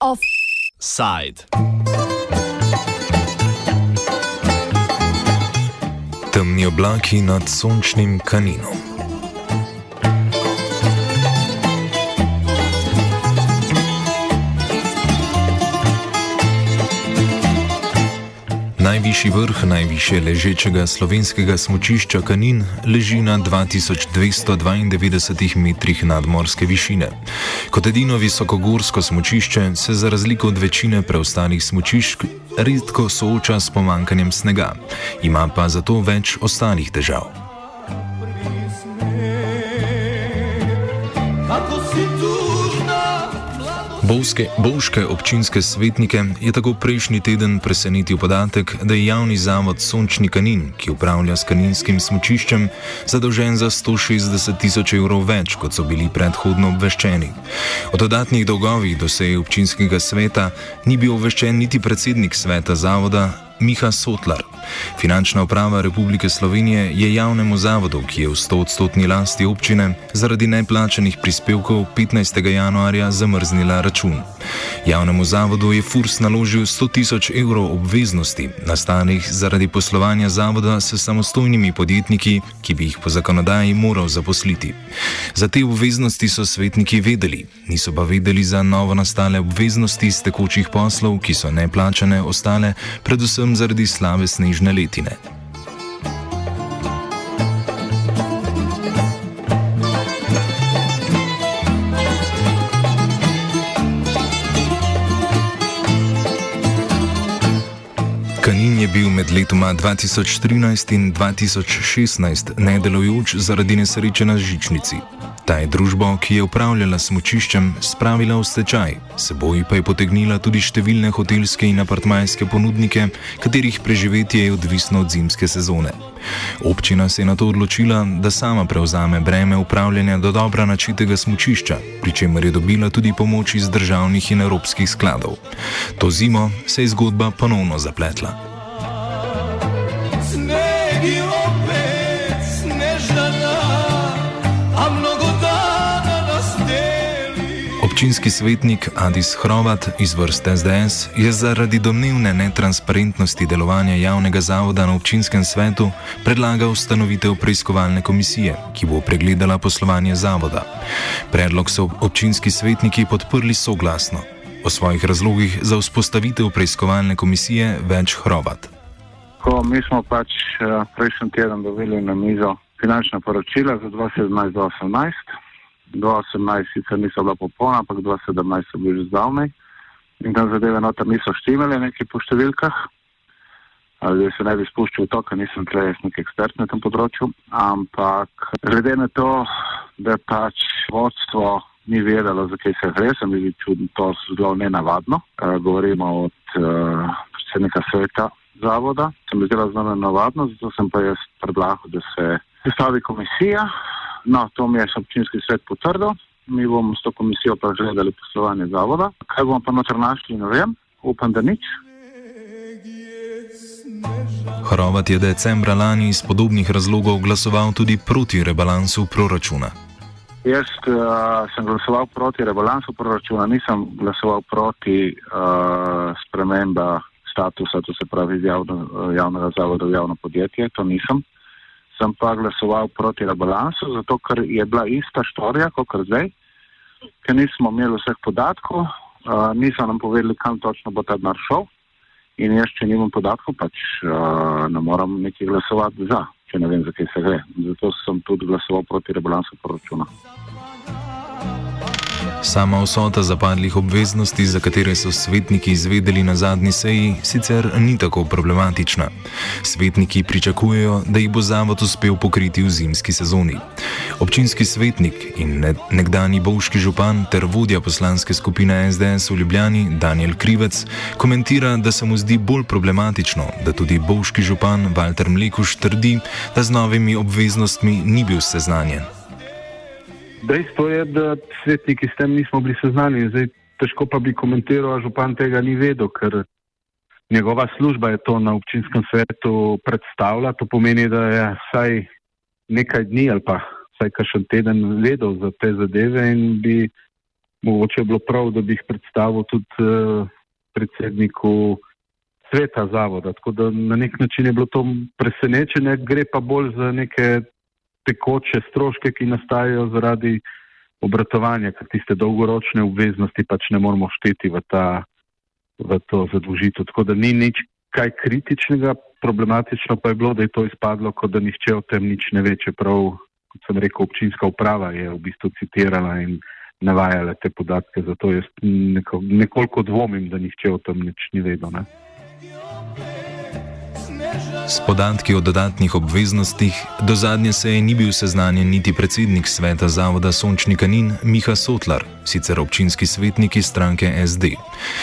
Offside. Temni oblaki nad sončnim kaninom. Najvišji vrh najviše ležečega slovenskega smočišča Kanin leži na 2292 metrih nadmorske višine. Kot edino visokogorsko smočišče se za razliko od večine preostalih smočišč redko sooča s pomankanjem snega, ima pa zato več ostalih težav. Bovske, bovške občinske svetnike je tako prejšnji teden presenetil podatek, da je javni zavod Sončni kanin, ki upravlja s kaninskim smočiščem, zadolžen za 160 tisoč evrov več, kot so bili predhodno obveščeni. O dodatnih dolgovih do seje občinskega sveta ni bil obveščen niti predsednik sveta zavoda Miha Sotlar. Finančna uprava Republike Slovenije je javnemu zavodu, ki je v 100-odstotni lasti občine, zaradi neplačanih prispevkov 15. januarja zamrznila račun. Javnemu zavodu je Furs naložil 100 tisoč evrov obveznosti, nastalih zaradi poslovanja zavoda s samostojnimi podjetniki, ki bi jih po zakonodaji moral zaposliti. Za te obveznosti so svetniki vedeli, niso pa vedeli za novo nastale obveznosti iz tekočih poslov, ki so neplačane ostale, predvsem zaradi slabe snežne snežne letine. Letoma 2013 in 2016 nedelujoč zaradi nesreče na žičnici. Ta je družbo, ki je upravljala smočiščem, spravila v stečaj, seboj pa je potegnila tudi številne hotelske in apartmajske ponudnike, katerih preživetje je odvisno od zimske sezone. Občina se je na to odločila, da sama prevzame breme upravljanja do dobra načitega smočišča, pri čemer je dobila tudi pomoč iz državnih in evropskih skladov. To zimo se je zgodba ponovno zapletla. Občinski svetnik Adis Hrovat iz vrste SDS je zaradi domnevne netransparentnosti delovanja javnega zavoda na občinskem svetu predlagal ustanovitev preiskovalne komisije, ki bo pregledala poslovanje zavoda. Predlog so občinski svetniki podprli soglasno. O svojih razlogih za vzpostavitev preiskovalne komisije več Hrovat. Ko mi smo pač eh, prejšnji teden dobili na mizo finančna poročila za 2017-2018. 2018 sicer niso bila popolna, ampak 2017 so bili že zdavnej. In tam zadeve noter niso štimele neki po številkah. Ali se ne bi spuščal v to, ker nisem jaz nek ekspert na tem področju. Ampak glede na to, da pač vodstvo ni vedelo, za kaj se gre, se mi zdi to zelo nenavadno. E, govorimo od e, predsednika sveta zavoda. Se mi zdi zelo nenavadno, zato sem pa jaz predlagal, da se sestavi komisija, No, to mi je občinski svet potrdil. Mi bomo s to komisijo pregledali poslovanje zavoda. Kaj bomo pa noter našli, ne vem. Upam, da nič. Hrovat je decembra lani iz podobnih razlogov glasoval tudi proti rebalansu proračuna. Jaz uh, sem glasoval proti rebalansu proračuna, nisem glasoval proti uh, sprememba statusa, to se pravi javno, javnega zavoda v javno podjetje, to nisem sem pa glasoval proti rebalansu, zato ker je bila ista štorija kot zdaj, ker nismo imeli vseh podatkov, uh, niso nam povedali, kam točno bo ta denar šel. In jaz, če nimam podatkov, pač uh, ne moram neki glasovati za, če ne vem, zakaj se gre. Zato sem tudi glasoval proti rebalansu proračuna. Sama vsota zapadlih obveznosti, za katere so svetniki izvedeli na zadnji seji, sicer ni tako problematična. Svetniki pričakujejo, da jih bo zavod uspel pokriti v zimski sezoni. Občinski svetnik in nekdani bovški župan ter vodja poslanske skupine SDS v Ljubljani Daniel Krivec komentira, da se mu zdi bolj problematično, da tudi bovški župan Walter Mlekuš trdi, da z novimi obveznostmi ni bil seznanjen. Dejstvo je, da svetniki s tem nismo bili seznanjeni. Zdaj, težko pa bi komentiral, a župan tega ni vedel, ker njegova služba je to na občinskem svetu predstavila. To pomeni, da je vsaj nekaj dni ali pa vsaj kakšen teden vedel za te zadeve in bi mogoče bilo prav, da bi jih predstavil tudi uh, predsedniku sveta zavoda. Tako da na nek način je bilo to presenečenje, gre pa bolj za neke tekoče stroške, ki nastajajo zaradi obratovanja, ker tiste dolgoročne obveznosti pač ne moramo šteti v, ta, v to zadolžitev. Tako da ni nič kaj kritičnega, problematično pa je bilo, da je to izpadlo, kot da nihče o tem nič ne ve, čeprav, kot sem rekel, občinska uprava je v bistvu citirala in navajala te podatke, zato jaz neko, nekoliko dvomim, da nihče o tem nič ni vedel. Ne? S podatki o dodatnih obveznostih do zadnje seje ni bil seznanjen niti predsednik sveta zavoda Sončni Kanin Miha Sotlar, sicer občinski svetnik iz stranke SD.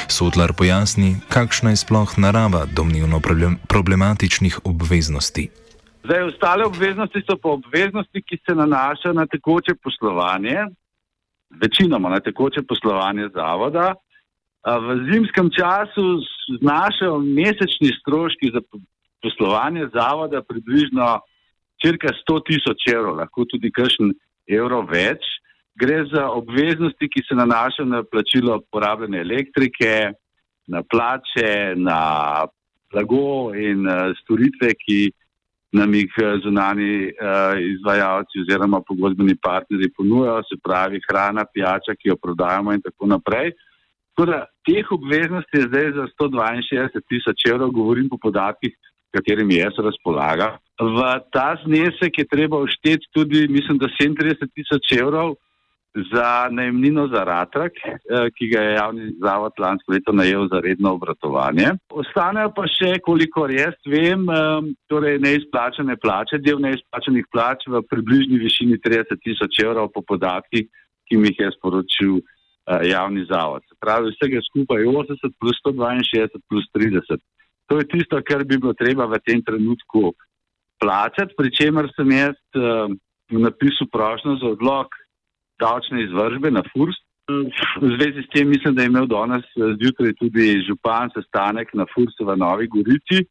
Sotlar pojasni, kakšna je sploh narava domnevno problematičnih obveznosti. Zdaj, ostale obveznosti so pa obveznosti, ki se nanašajo na tekoče poslovanje, večinoma na tekoče poslovanje zavoda. V zimskem času znašajo mesečni stroški za poslovanje zavoda približno cirka 100 tisoč evrov, lahko tudi kakšen evro več. Gre za obveznosti, ki se nanašajo na plačilo porabljene elektrike, na plače, na blago in uh, storitve, ki nam jih eh, zunani uh, izvajalci oziroma pogodbeni partnerji ponujajo, se pravi hrana, pijača, ki jo prodajamo in tako naprej. Tako da teh obveznosti je zdaj za 162 tisoč evrov, govorim po podatkih katerimi jaz razpolagam. V ta znesek je treba ušteti tudi, mislim, da 37 tisoč evrov za najemnino za Ratrak, eh, ki ga je javni zavod lansko leto najel za redno obratovanje. Ostanejo pa še, kolikor jaz vem, torej neizplačane plače, del neizplačanih plač v približni višini 30 tisoč evrov po podatkih, ki mi jih je sporočil eh, javni zavod. Pravi vsega skupaj 80 plus 162 plus 30. To je tisto, kar bi bilo treba v tem trenutku plačati, pri čemer sem jaz uh, napisal prošlo za odlog davčne izvržbe na FURS. V zvezi s tem mislim, da je imel danes eh, zjutraj tudi župan sestanek na FURS v Novi Gorici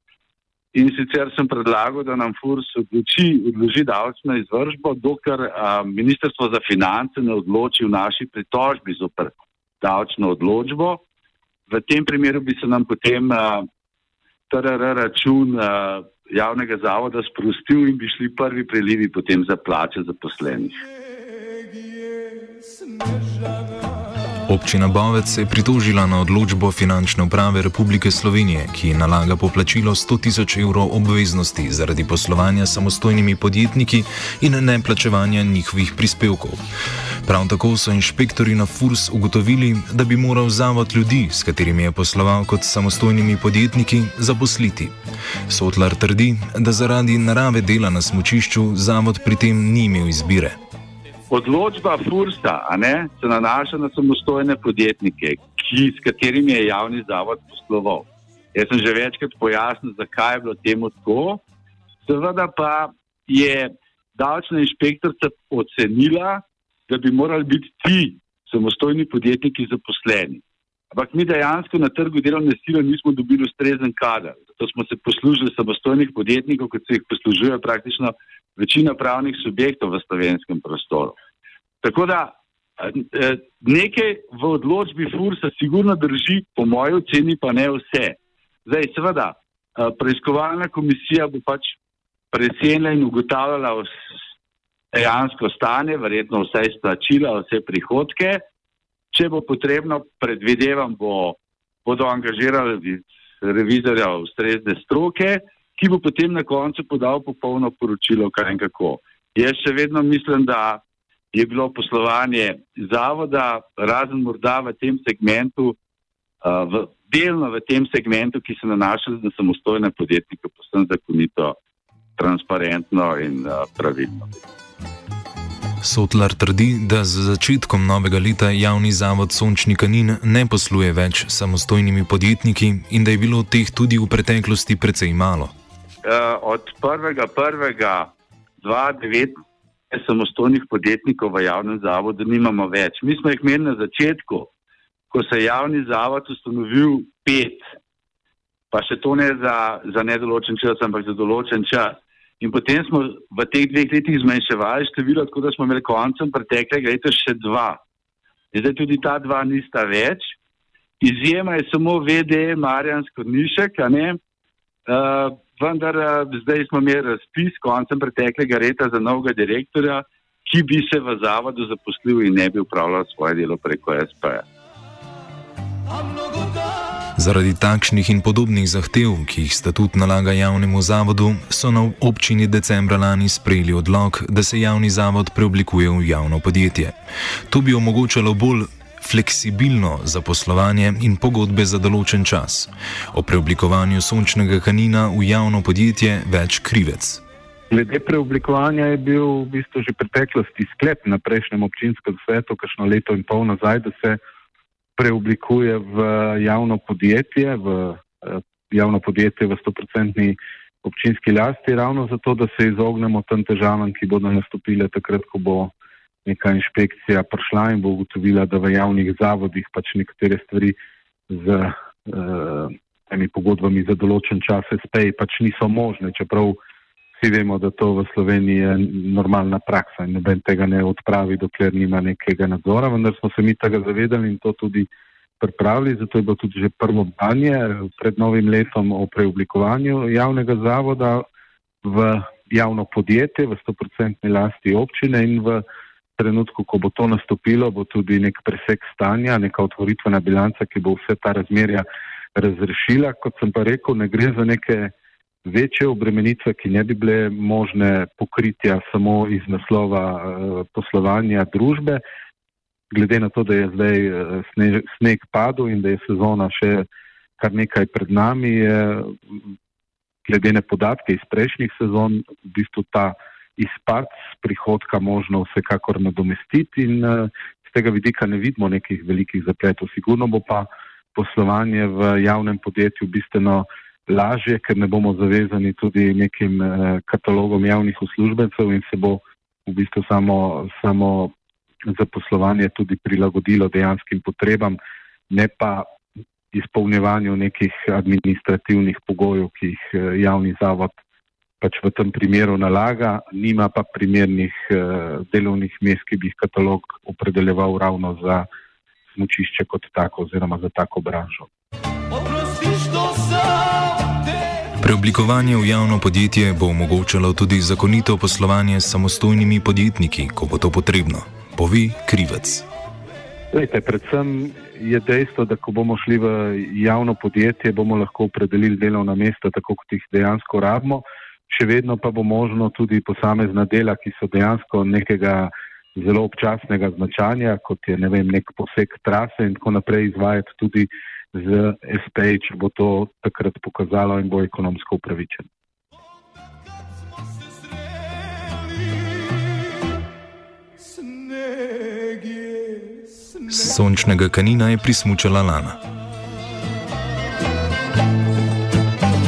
in sicer sem predlagal, da nam FURS odloči, odloži davčno izvržbo, dokler uh, Ministrstvo za finance ne odloči v naši pritožbi zoper davčno odločbo. V tem primeru bi se nam potem uh, TRR račun uh, javnega zavoda sprostil in bi šli prvi prelivi potem za plače zaposlenih. Občina Bovec se je pritožila na odločbo Finančne uprave Republike Slovenije, ki nalaga poplačilo 100 tisoč evrov obveznosti zaradi poslovanja s samostojnimi podjetniki in neplačevanja njihovih prispevkov. Prav tako so inšpektori na FURS ugotovili, da bi moral zavod ljudi, s katerimi je posloval kot samostojnimi podjetniki, zaposliti. Sotlar trdi, da zaradi narave dela na smočišču zavod pri tem ni imel izbire. Odločba FURSA se nanaša na samostojne podjetnike, ki, s katerimi je javni zavod posloval. Jaz sem že večkrat pojasnil, zakaj je bilo temu tako. Seveda pa je davčna inšpektorica ocenila, da bi morali biti ti samostojni podjetniki zaposleni. Ampak mi dejansko na trgu delovne sile nismo dobili ustrezen kader. Zato smo se poslužili samostojnih podjetnikov, kot se jih poslužuje praktično večina pravnih subjektov v slovenskem prostoru. Tako da eh, nekaj v odločbi FURSA sigurno drži, po moji oceni pa ne vse. Zdaj, seveda, eh, preiskovalna komisija bo pač presenila in ugotavljala dejansko stanje, verjetno vse izplačila, vse prihodke. Če bo potrebno, predvidevam, bo, bodo angažirali revizorja ustrezne stroke, ki bo potem na koncu podal popolno poročilo, kaj in kako. Jaz še vedno mislim, da je bilo poslovanje zavoda, razen morda v tem segmentu, v, delno v tem segmentu, ki se nanaša na samostojne podjetnike, posebno zakonito, transparentno in pravilno. Sotlar trdi, da z začetkom novega leta javni zavod Sončni Kanin ne posluje več s samostojnimi podjetniki in da je bilo teh tudi v preteklosti precej malo. Uh, od 1.1.2009 samostojnih podjetnikov v javnem zavodu nimamo več. Mi smo jih imeli na začetku, ko se je javni zavod ustanovil pet. pa še to ne za, za nedoločen čas, ampak za določen čas. In potem smo v teh dveh letih zmanjševali število, tako da smo imeli koncem preteklega leta še dva. Zdaj tudi ta dva nista več. Izjema je samo VD Marjan Skornišek, uh, vendar uh, zdaj smo imeli razpis koncem preteklega leta za novega direktorja, ki bi se v zavodu zaposlil in ne bi upravljal svoje delo preko SP-ja. Zaradi takšnih in podobnih zahtev, ki jih statut nalaga javnemu zavodu, so na občini decembra lani sprejeli odlog, da se javni zavod preoblikuje v javno podjetje. To bi omogočalo bolj fleksibilno zaposlovanje in pogodbe za določen čas. O preoblikovanju sončnega kanina v javno podjetje več krivec. Glede preoblikovanja je bil v bistvu že preteklosti sklep na prejšnjem občinskem svetu, kakšno leto in pol nazaj, da se preoblikuje v javno podjetje, v eh, javno podjetje v 100-odstotni občinski lasti, ravno zato, da se izognemo tem težavam, ki bodo nastopile takrat, ko bo neka inšpekcija prišla in bo ugotovila, da v javnih zavodih pač nekatere stvari z uh, temi pogodbami za določen čas SP pač niso možne, čeprav uh, vsi vemo, da to v Sloveniji je normalna praksa in noben tega ne odpravi, dokler nima nekega nadzora, vendar smo se mi tega zavedali in to tudi pripravili, zato je bilo tudi že prvo branje pred novim letom o preoblikovanju javnega zavoda v javno podjetje v 100% lasti občine in v trenutku, ko bo to nastopilo, bo tudi nek presek stanja, neka otvoritvena bilanca, ki bo vse ta razmerja razrešila. Kot sem pa rekel, ne gre za neke večje obremenitve, ki ne bi bile možne pokritja samo iz naslova uh, poslovanja družbe, glede na to, da je zdaj sne, sneg padel in da je sezona še kar nekaj pred nami, je glede na podatke iz prejšnjih sezon v bistvu ta izpad prihodka možno vsekakor nadomestiti in z tega vidika ne vidimo nekih velikih zapletov. Sigurno bo pa poslovanje v javnem podjetju bistveno lažje, ker ne bomo zavezani tudi nekim eh, katalogom javnih uslužbencev in se bo v bistvu samo, samo zaposlovanje tudi prilagodilo dejanskim potrebam, ne pa izpolnjevanju nekih administrativnih pogojev, ki jih eh, javni zavod pač v tem primeru nalaga, nima pa primernih uh, delovnih mest, ki bi jih katalog opredeljeval ravno za smučišče kot tako oziroma za tako branžo. Preoblikovanje v javno podjetje bo omogočalo tudi zakonito poslovanje s samostojnimi podjetniki, ko bo to potrebno, povi Krivec. Lejte, predvsem je dejstvo, da ko bomo šli v javno podjetje, bomo lahko opredelili delovna mesta tako, kot jih dejansko rabimo. Še vedno pa bo možno tudi posamezna dela, ki so dejansko nekega zelo občasnega značanja, kot je ne vem, nek poseg trase in tako naprej izvajati tudi z SP, če bo to takrat pokazalo in bo ekonomsko upravičen. Sončnega kanina je prismučala lana.